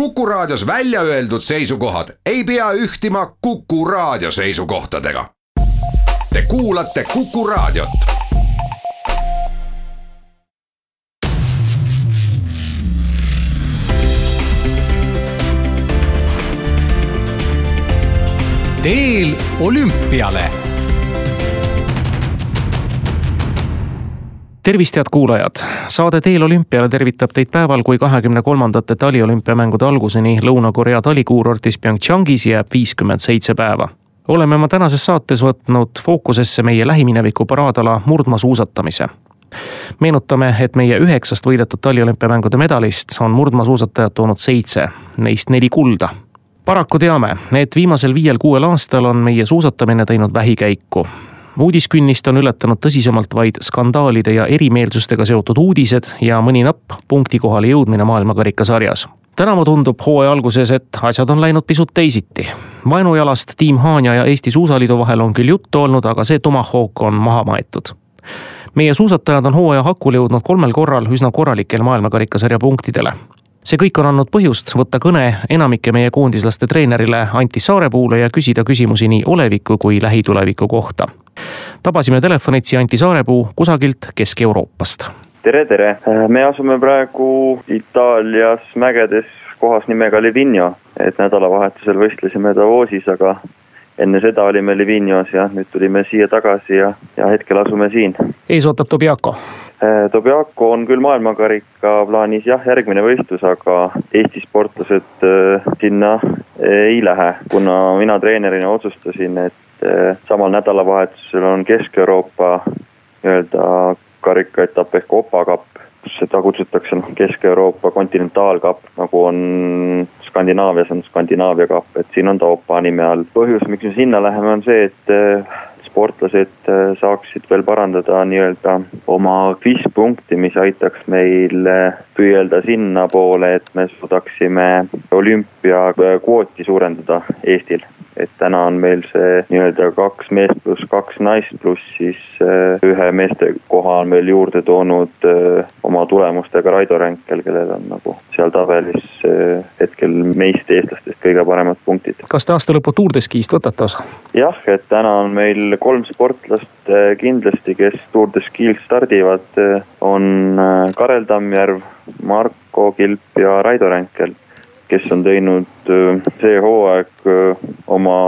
Kuku Raadios välja öeldud seisukohad ei pea ühtima Kuku Raadio seisukohtadega. Te kuulate Kuku Raadiot. teel olümpiale tervist, head kuulajad! saade Teel olümpiale tervitab teid päeval, kui kahekümne kolmandate taliolümpiamängude alguseni Lõuna-Korea talikuurortis PyeongChangis jääb viiskümmend seitse päeva. oleme oma tänases saates võtnud fookusesse meie lähimineviku paraadala murdmaasuusatamise meenutame, et meie üheksast võidetud taliolümpiamängude medalist on murdmaasuusatajad toonud seitse, neist neli kulda paraku teame, et viimasel viiel-kuuel aastal on meie suusatamine teinud vähikäiku uudiskünnist on ületanud tõsisemalt vaid skandaalide ja erimeelsustega seotud uudised ja mõni napp punkti kohale jõudmine maailmakarikasarjas tänavu tundub hooaja alguses, et asjad on läinud pisut teisiti. vaenujalast Tiim Haanja ja Eesti Suusaliidu vahel on küll juttu olnud, aga see tomahawk on maha maetud. meie suusatajad on hooaja hakule jõudnud kolmel korral üsna korralikel maailmakarikasarja punktidele see kõik on andnud põhjust võtta kõne enamike meie koondislaste treenerile Anti Saarepuule ja küsida küsimusi nii oleviku kui lähituleviku kohta. tabasime telefonitsi Anti Saarepuu kusagilt Kesk-Euroopast. tere, tere, me asume praegu Itaalias mägedes kohas nimega Livigno, et nädalavahetusel võistlesime Davosis, aga enne seda olime Livignos ja nüüd tulime siia tagasi ja, ja hetkel asume siin. ees ootab Tobiaco Äh, Tobiaco on küll maailmakarika plaanis jah, järgmine võistlus, aga Eesti sportlased äh, sinna ei lähe, kuna mina treenerina otsustasin, et äh, samal nädalavahetusel on Kesk-Euroopa nii-öelda karikaetapp ehk Opa kapp, seda kutsutakse noh, Kesk-Euroopa kontinentaalkapp, nagu on Skandinaavias on Skandinaavia kapp, et siin on ta Opa nime all. põhjus, miks me sinna läheme, on see, et sportlased äh, saaksid veel parandada nii-öelda oma kvispunkti, mis aitaks meil püüelda sinnapoole, et me suudaksime olümpiakvooti suurendada Eestil. Et täna on meil see nii-öelda kaks meest pluss kaks naist, pluss siis äh, ühe meeste koha on veel juurde toonud oma tulemustega Raido Ränkel, kellel on nagu seal tabelis hetkel meist eestlastest kõige paremad punktid. kas te aasta lõpu Tour de Ski'st võtate osa? jah, et täna on meil kolm sportlast kindlasti, kes Tour de Ski'l stardivad, on Karel Tammjärv, Marko Kilp ja Raido Ränkel, kes on teinud see hooaeg oma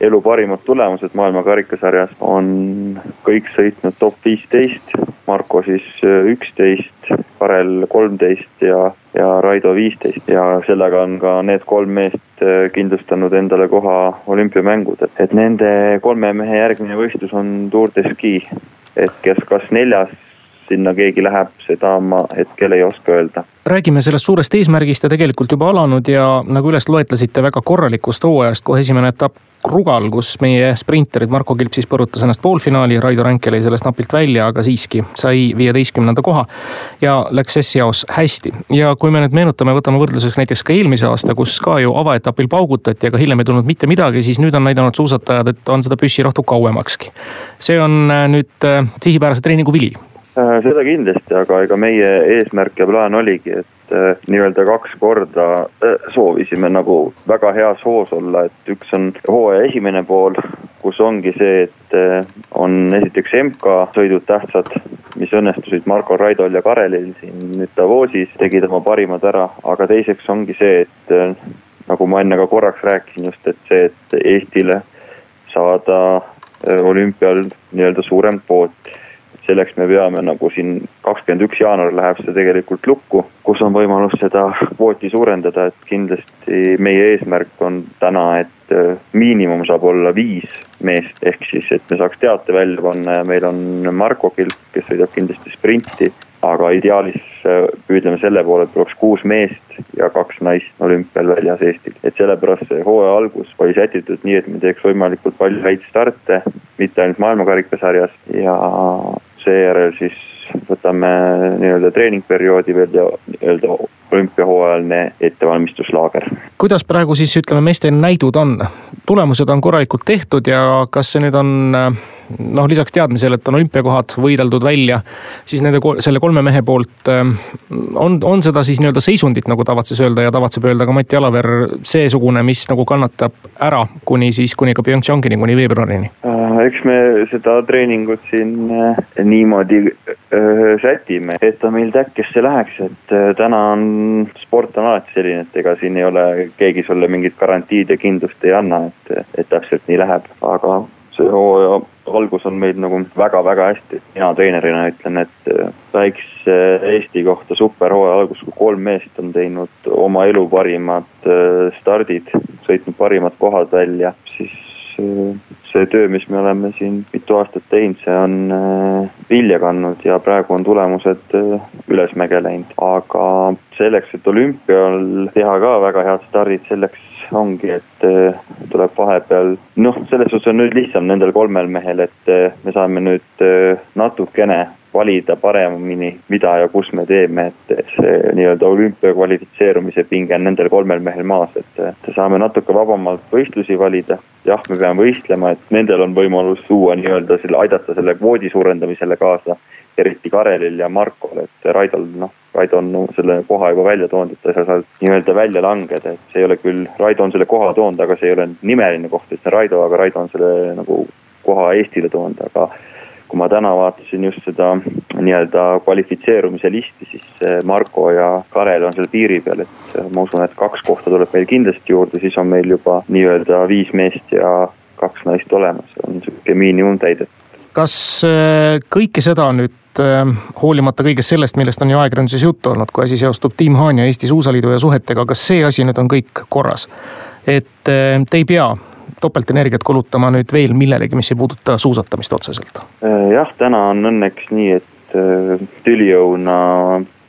elu parimad tulemused maailma karikasarjas, on kõik sõitnud top viisteist, Marko siis üksteist, Karel kolmteist ja, ja Raido viisteist ja sellega on ka need kolm meest kindlustanud endale koha olümpiamängudel. et nende kolme mehe järgmine võistlus on Tour de Ski, et kes kas neljas sinna keegi läheb, seda ma hetkel ei oska öelda. räägime sellest suurest eesmärgist ja tegelikult juba alanud ja nagu üles loetlesite, väga korralikust hooajast, kohe esimene etapp Rugal, kus meie sprinterid Marko Kilp siis põrutas ennast poolfinaali, Raido Ränkel jäi sellest napilt välja, aga siiski sai viieteistkümnenda koha. ja läks S-jaos hästi ja kui me nüüd meenutame, võtame võrdluseks näiteks ka eelmise aasta, kus ka ju avaetapil paugutati, aga hiljem ei tulnud mitte midagi, siis nüüd on näidanud suusatajad, et on seda püssirohtu kauemakski. see on äh, nüüd äh, sihipärase treeningu vili Äh, seda kindlasti, aga ega meie eesmärk ja plaan oligi, et äh, nii-öelda kaks korda äh, soovisime nagu väga heas hoos olla, et üks on hooaja esimene pool, kus ongi see, et on esiteks MK sõidud tähtsad, mis õnnestusid Marko Raidol ja Karelil siin nüüd Davosis, tegid oma parimad ära, aga teiseks ongi see, et nagu ma enne ka korraks rääkisin just, et see, et Eestile saada olümpial nii-öelda suurem kvoot selleks me peame nagu siin kakskümmend üks jaanuar läheb see tegelikult lukku, kus on võimalus seda kvooti suurendada, et kindlasti meie eesmärk on täna, et äh, miinimum saab olla viis meest, ehk siis, et me saaks teate välja panna ja meil on Marko Kilp, kes sõidab kindlasti sprinti. aga ideaalis äh, püüdleme selle poole, et oleks kuus meest ja kaks naist olümpial väljas Eestil. et sellepärast see hooaja algus oli sätitud nii, et me teeks võimalikult palju häid starte, mitte ainult maailmakarikasarjas ja seejärel siis võtame nii-öelda treeningperioodi veel ja nii-öelda olümpiahooajaline ettevalmistuslaager. kuidas praegu siis ütleme, meeste näidud on? tulemused on korralikult tehtud ja kas see nüüd on noh, lisaks teadmisele, et on olümpiakohad võideldud välja, siis nende, selle kolme mehe poolt on, on seda siis nii-öelda seisundit, nagu tavatses öelda ja tavatseb öelda ka Mati Alaver, seesugune, mis nagu kannatab ära kuni siis, kuni ka PyeongChangini, kuni veebruarini? Äh, eks me seda treeningut siin äh, niimoodi äh, sätime, et ta meil täkkesse läheks, et täna on, sport on alati selline, et ega siin ei ole, keegi sulle mingit garantiid ja kindlust ei anna, et, et täpselt nii läheb, aga see hooaja algus on meil nagu väga-väga hästi. mina treenerina ütlen, et äh, väikse Eesti kohta super hooaja algus, kui kolm meest on teinud oma elu parimad äh, stardid, sõitnud parimad kohad välja, siis äh, see töö, mis me oleme siin mitu aastat teinud, see on vilja kandnud ja praegu on tulemused ülesmäge läinud. aga selleks, et olümpial teha ka väga head stardid, selleks ongi, et äh, tuleb vahepeal, noh, selles suhtes on nüüd lihtsam nendel kolmel mehel, et äh, me saame nüüd äh, natukene valida paremini, mida ja kus me teeme, et see nii-öelda olümpia kvalifitseerumise pinge on nendel kolmel mehel maas, et saame natuke vabamalt võistlusi valida. jah, me peame võistlema, et nendel on võimalus tuua nii-öelda selle, aidata selle kvoodi suurendamisele kaasa eriti Karelil ja Markol, et Raidol noh, Raido on selle koha juba välja toonud, et ta ei saa sealt nii-öelda välja langeda, et see ei ole küll, Raido on selle koha toonud, aga see ei ole nimeline koht, et see on Raido, aga Raido on selle nagu koha Eestile toonud, aga kui ma täna vaatasin just seda nii-öelda kvalifitseerumise listi, siis Marko ja Karel on seal piiri peal, et ma usun, et kaks kohta tuleb meil kindlasti juurde, siis on meil juba nii-öelda viis meest ja kaks naist olemas, on sihuke miinimum täidetud. kas äh, kõike seda nüüd Äh, hoolimata kõigest sellest, millest on ju ajakirjanduses juttu olnud, kui asi seostub Team Haanja Eesti Suusaliidu ja suhetega, kas see asi nüüd on kõik korras? et äh, te ei pea topeltenergiat kulutama nüüd veel millelegi, mis ei puuduta suusatamist otseselt? Jah, täna on õnneks nii, et tülijõuna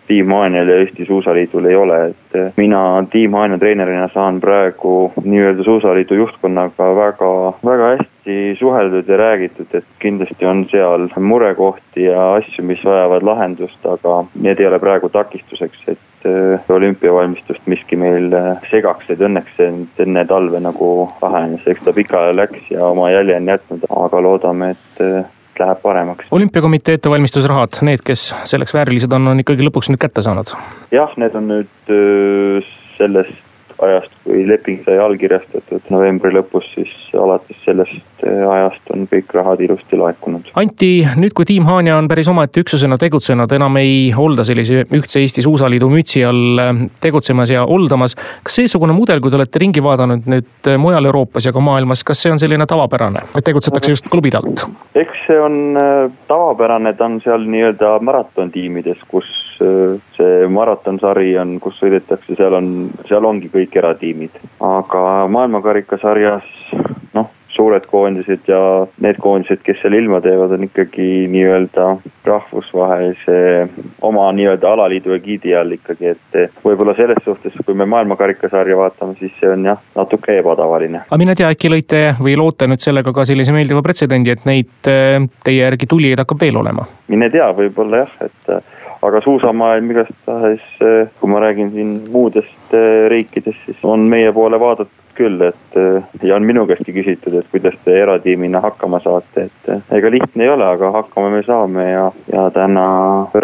Tiim Haanjal ja Eesti Suusaliidul ei ole, et eh, mina Tiim Haanja treenerina saan praegu nii-öelda Suusaliidu juhtkonnaga väga, väga hästi suheldud ja räägitud, et kindlasti on seal murekohti ja asju, mis vajavad lahendust, aga need ei ole praegu takistuseks, et eh, olümpiavalmistust miski meil eh, segaks, et õnneks see enne talve nagu lahenes, eks ta pikale läks ja oma jälje on jätnud, aga loodame, et läheb paremaks. olümpiakomitee ettevalmistusrahad, need, kes selleks väärilised on, on ikkagi lõpuks nüüd kätte saanud? jah, need on nüüd sellest ajast, kui leping sai allkirjastatud novembri lõpus, siis alates sellest eh, ajast on kõik rahad ilusti laekunud. Anti, nüüd kui tiim Haanja on päris omaette üksusena tegutsenud, enam ei olda sellise ühtse Eesti Suusaliidu mütsi all eh, tegutsemas ja oldamas. kas seesugune mudel, kui te olete ringi vaadanud nüüd eh, mujal Euroopas ja ka maailmas, kas see on selline tavapärane, et tegutsetakse just klubide alt? eks see on tavapärane, ta on seal nii-öelda maratontiimides, kus maratonsari on, kus sõidetakse, seal on, seal ongi kõik eratiimid. aga maailmakarikasarjas noh, suured koondised ja need koondised, kes seal ilma teevad, on ikkagi nii-öelda rahvusvahelise oma nii-öelda alaliidu egiidi all ikkagi, et võib-olla selles suhtes, kui me maailmakarikasarja vaatame, siis see on jah, natuke ebatavaline. aga mine tea, äkki lõite või loote nüüd sellega ka sellise meeldiva pretsedendi, et neid teie järgi tulijaid hakkab veel olema? mine tea, võib-olla jah, et aga suusamaailm igastahes, eh, kui ma räägin siin muudest eh, riikidest, siis on meie poole vaadatud küll, et eh, ja on minu käestki küsitud, et kuidas te eratiimina hakkama saate, et ega lihtne ei ole, aga hakkama me saame ja, ja täna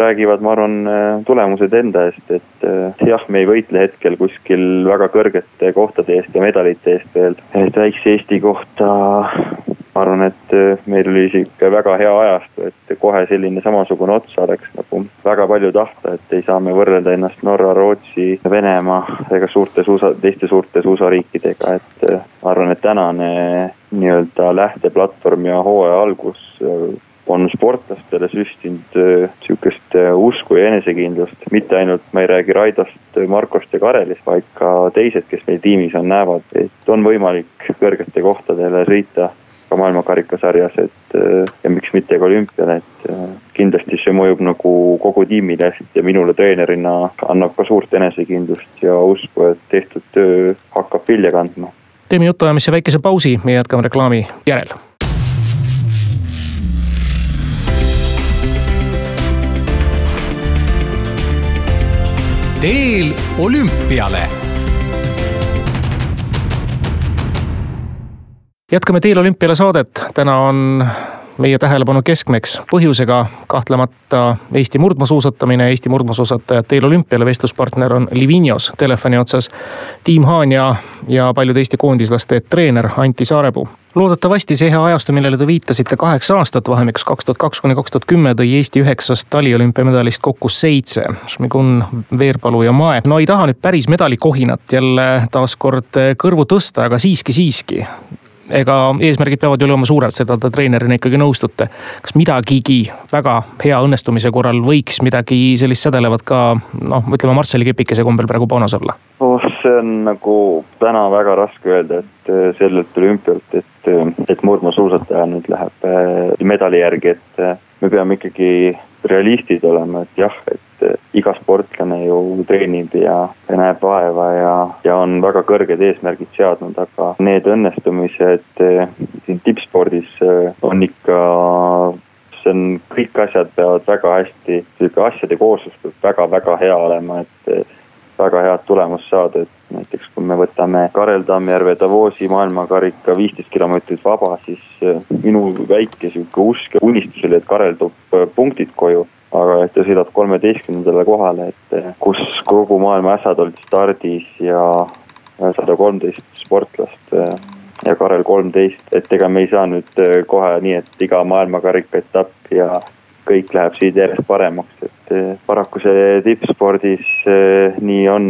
räägivad, ma arvan, tulemused enda eest, et jah, me ei võitle hetkel kuskil väga kõrgete kohtade eest ja medalite eest veel, et väikse Eesti kohta ma arvan, et äh, meil oli sihuke väga hea ajastu, et kohe selline samasugune ots oleks nagu väga palju tahta, et ei saa me võrrelda ennast Norra, Rootsi, Venemaa ega suurte suusa, teiste suurte suusariikidega, et äh, ma arvan, et tänane nii-öelda lähteplatvorm ja hooaja algus äh, on sportlastele süstinud sihukest usku ja enesekindlust, mitte ainult, ma ei räägi Raidost, Markost ja Karelist, vaid ka teised, kes meil tiimis on, näevad, et on võimalik kõrgete kohtadele sõita ka maailmakarikasarjas, et ja miks mitte ka olümpial, et kindlasti see mõjub nagu kogu tiimile hästi ja minule treenerina annab ka suurt enesekindlust ja usku, et tehtud töö hakkab vilja kandma. teeme jutuajamise väikese pausi ja jätkame reklaami järel teel olümpiale jätkame Teel olümpiale saadet, täna on meie tähelepanu keskmeks põhjusega kahtlemata Eesti murdmaasuusatamine, Eesti murdmaasuusatajad teel olümpiale, vestluspartner on Livinios telefoni otsas. Tiim Haan ja, ja paljude Eesti koondislaste treener Anti Saarepuu. loodetavasti see hea ajastu, millele te viitasite, kaheksa aastat vahemikus kaks tuhat kaks kuni kaks tuhat kümme tõi Eesti üheksast taliolümpiamedalist kokku seitse. Šmigun, Veerpalu ja Mae. no ei taha nüüd päris medalikohinat jälle taaskord kõrvu tõsta, aga siiski, siiski ega eesmärgid peavad ju olema suured, seda te treenerina ikkagi nõustute. kas midagigi väga hea õnnestumise korral võiks midagi sellist sädelevat ka noh, ütleme Marsseli kepikese kombel praegu paanas olla? oh, see on nagu täna väga raske öelda, et äh, sellelt olümpialt, et, äh, et murdmaasuusataja nüüd läheb äh, medali järgi, et me peame ikkagi realistid olema, et jah, et iga sportlane ju treenib ja, ja näeb vaeva ja, ja on väga kõrged eesmärgid seadnud, aga need õnnestumised eh, siin tippspordis eh, on ikka see on, kõik asjad peavad väga hästi, sihuke asjade kooslus peab väga-väga hea olema, et eh, väga head tulemust saada, et näiteks kui me võtame Karel Tammjärve Davosi maailmakarika viisteist kilomeetrit vaba, siis minu väike sihuke usk unistus oli, et Karel toob punktid koju aga et ta sõidab kolmeteistkümnendale kohale, et eh, kus kogu maailma ässad olid stardis ja sada kolmteist sportlast eh, ja Karel kolmteist, et ega me ei saa nüüd eh, kohe nii, et iga maailmakarika etapp ja kõik läheb siit järjest paremaks, et paraku see tippspordis nii on,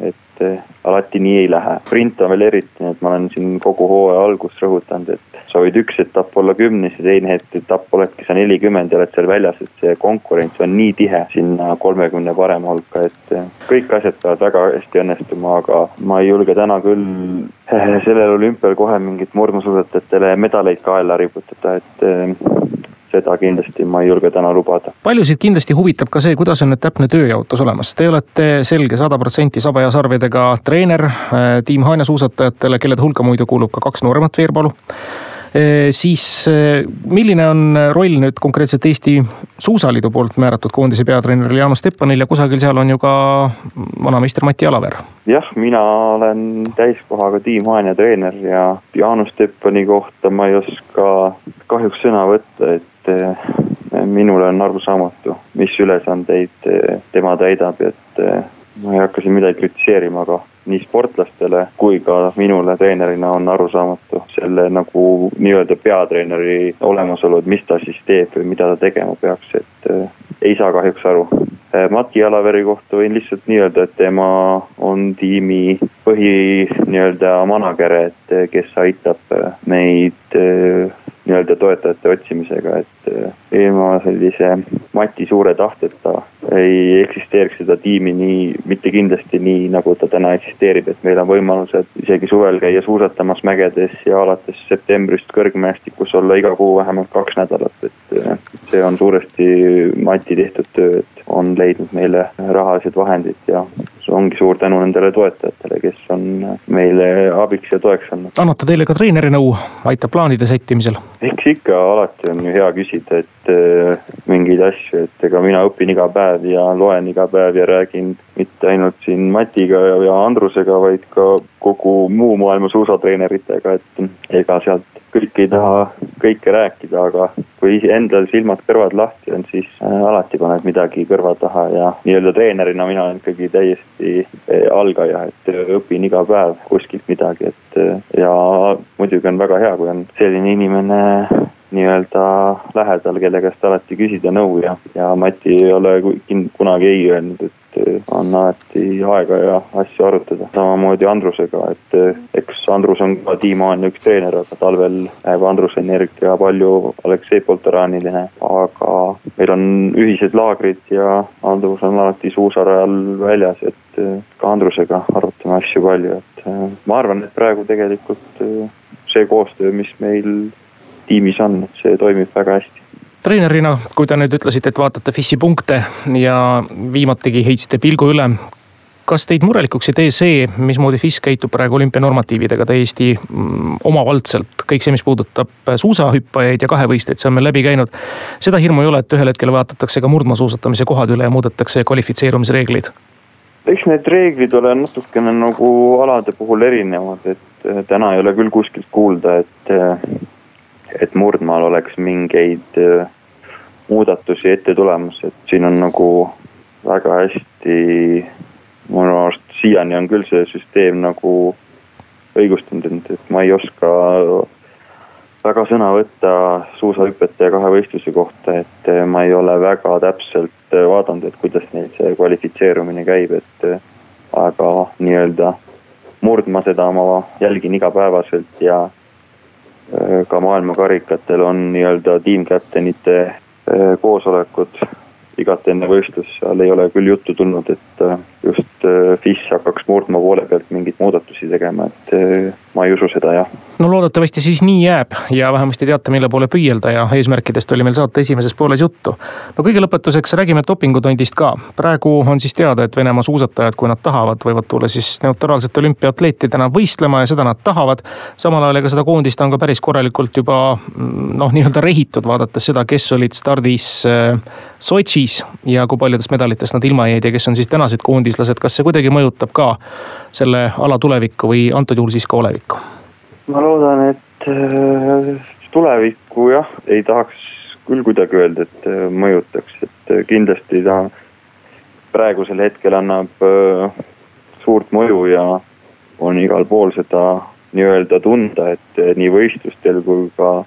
et alati nii ei lähe. sprint on veel eriti, et ma olen siin kogu hooaja algust rõhutanud, et sa võid üks etapp olla kümnes ja teine etapp oledki sa nelikümmend ja oled seal väljas, et see konkurents on nii tihe sinna kolmekümne parema hulka, et eh, kõik asjad peavad väga hästi õnnestuma, aga ma ei julge täna küll eh, sellel olümpial kohe mingit murdmaasuusatajatele medaleid kaela riputada, et eh, seda kindlasti ma ei julge täna lubada. paljusid kindlasti huvitab ka see, kuidas on nüüd täpne tööjaotus olemas, te olete selge sada protsenti saba ja sarvedega treener tiim Haanja suusatajatele, kelle hulka muidu kuulub ka kaks nooremat Veerpalu siis milline on roll nüüd konkreetselt Eesti Suusaliidu poolt määratud koondise peatreeneril Jaanus Teppanil ja kusagil seal on ju ka vanameister Mati Alaver? jah, mina olen täiskohaga Tiim Haanja treener ja Jaanus Teppani kohta ma ei oska kahjuks sõna võtta, et minule on arusaamatu, mis ülesandeid tema täidab, et ma ei hakka siin midagi kritiseerima, aga nii sportlastele kui ka minule treenerina on arusaamatu selle nagu nii-öelda peatreeneri olemasolu, et mis ta siis teeb või mida ta tegema peaks, et äh, ei saa kahjuks aru. Äh, Mati Alaveri kohta võin lihtsalt nii öelda, et tema on tiimi põhi nii-öelda manager, et äh, kes aitab meid äh, nii-öelda toetajate otsimisega, et äh, ilma sellise Mati suure tahteta ei eksisteeriks seda tiimi nii, mitte kindlasti nii, nagu ta täna eksisteerib, et meil on võimalused isegi suvel käia suusatamas mägedes ja alates septembrist kõrgmäestikus olla iga kuu vähemalt kaks nädalat, et äh, see on suuresti Mati tehtud töö, et on leidnud meile rahalised vahendid ja ongi suur tänu nendele toetajatele, kes on meile abiks ja toeks olnud. annab ta teile ka treeneri nõu, aitab plaanide sättimisel? eks ikka alati on ju hea küsida, et mingeid asju, et ega mina õpin iga päev ja loen iga päev ja räägin mitte ainult siin Matiga ja, ja Andrusega, vaid ka kogu muu maailma suusatreeneritega, et ega sealt kõik ei taha kõike rääkida, aga kui endal silmad-kõrvad lahti on, siis äh, alati paned midagi kõrva taha ja nii-öelda treenerina mina olen ikkagi täiesti äh, algaja, et õpin iga päev kuskilt midagi, et ja muidugi on väga hea, kui on selline inimene nii-öelda lähedal, kelle käest alati küsida nõu ja, ja Mati ei ole kunagi ei öelnud, et äh, on alati aega ja asju arutada. samamoodi Andrusega, et äh, eks Andrus on ka tiimaani üks treener, aga talvel läheb Andruse energia palju Aleksei Poltoraaniline, aga meil on ühised laagrid ja Andrus on alati suusarajal väljas, et äh, ka Andrusega arutame asju palju, et ma arvan, et praegu tegelikult see koostöö, mis meil tiimis on, see toimib väga hästi treenerina, kui te nüüd ütlesite, et vaatate FIS-i punkte ja viimatigi heitsite pilgu üle. kas teid murelikuks ei tee see, mismoodi FIS käitub praegu olümpianormatiividega täiesti mm, omavaldselt, kõik see, mis puudutab suusahüppajaid ja kahevõistlejaid, see on meil läbi käinud. seda hirmu ei ole, et ühel hetkel vaadatakse ka murdmaasuusatamise kohad üle ja muudetakse kvalifitseerumisreegleid? eks need reeglid ole natukene nagu alade puhul erinevad, et äh, täna ei ole küll kuskilt kuulda, et, äh, et murdmaal oleks mingeid äh, muudatusi ette tulemas, et siin on nagu väga hästi, minu arust siiani on küll see süsteem nagu õigustatud, et ma ei oska väga sõna võtta suusahüpete ja kahevõistluse kohta, et eh, ma ei ole väga täpselt eh, vaadanud, et kuidas neil see kvalifitseerumine käib, et aga nii-öelda murdma seda ma jälgin igapäevaselt ja ka maailmakarikatel on nii-öelda tiimkäptenite koosolekud. Igat enne võistlust, seal ei ole küll juttu tulnud, et just FIS hakkaks murdma poole pealt mingeid muudatusi tegema, et ma ei usu seda jah. no loodetavasti siis nii jääb ja vähemasti teate, mille poole püüelda ja eesmärkidest oli meil saate esimeses pooles juttu. no kõige lõpetuseks räägime dopingutondist ka. praegu on siis teada, et Venemaa suusatajad, kui nad tahavad, võivad tulla siis neutraalsete olümpiaatleetidena võistlema ja seda nad tahavad. samal ajal ega seda koondist on ka päris korralikult juba mm, noh, nii-öelda rehitud, vaadates seda, kes olid stardis äh, Sotšis ja kui paljudest medalitest nad ilma jäid ja kes on siis tänased koondislased, kas see kuidagi mõjutab ka selle ala tulevikku või antud juhul siis ka olevikku? ma loodan, et äh, tulevikku jah, ei tahaks küll kuidagi öelda, et äh, mõjutaks, et äh, kindlasti ta praegusel hetkel annab suurt mõju ja on igal pool seda nii-öelda tunda, et nii võistlustel kui ka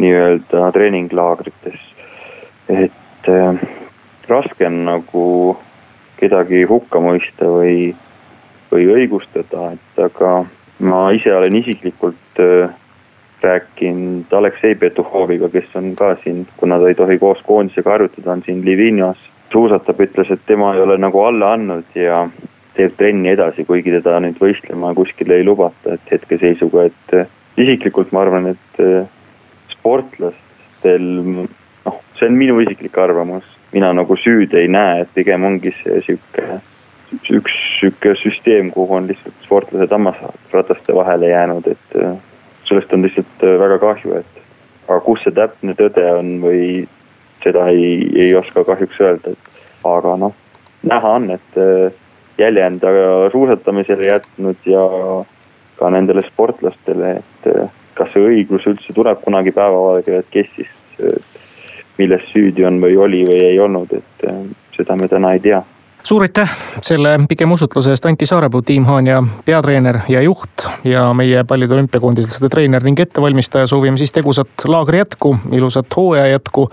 nii-öelda treeninglaagrites. et raske on nagu kedagi hukka mõista või, või õigustada, et aga ma ise olen isiklikult äh, rääkinud Aleksei Petuhoviga, kes on ka siin, kuna ta ei tohi koos koondisega harjutada, on siin Livinas. suusatab, ütles, et tema ei ole nagu alla andnud ja teeb trenni edasi, kuigi teda nüüd võistlema kuskile ei lubata, et hetkeseisuga, et äh, isiklikult ma arvan, et äh, sportlastel, noh, see on minu isiklik arvamus, mina nagu süüd ei näe, et pigem ongi see sihuke üks sihuke süsteem, kuhu on lihtsalt sportlased hammasrataste vahele jäänud, et äh, sellest on lihtsalt äh, väga kahju, et aga kus see täpne tõde on või seda ei, ei oska kahjuks öelda, et aga noh, näha on, et äh, jälje on ta suusatamisele jätnud ja ka nendele sportlastele, et kas see õiglus üldse tuleb kunagi päevavalgele, et kes siis milles süüdi on või oli või ei olnud, et seda me täna ei tea suur aitäh selle pigem usutluse eest, Anti Saarepuu, Tiim Haanja peatreener ja juht ja meie paljude olümpiakoondislaste treener ning ettevalmistaja. soovime siis tegusat laagri jätku, ilusat hooaja jätku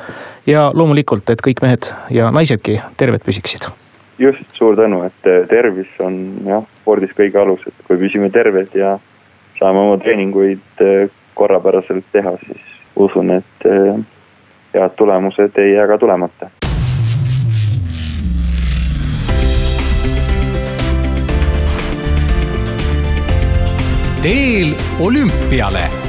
ja loomulikult, et kõik mehed ja naisedki terved püsiksid. just, suur tänu, et eh, tervis on jah, spordis kõige alus, et kui püsime terved ja saame oma treeninguid eh, korrapäraselt teha, siis usun, et head tulemused ei jää ka tulemata. Teel olümpiale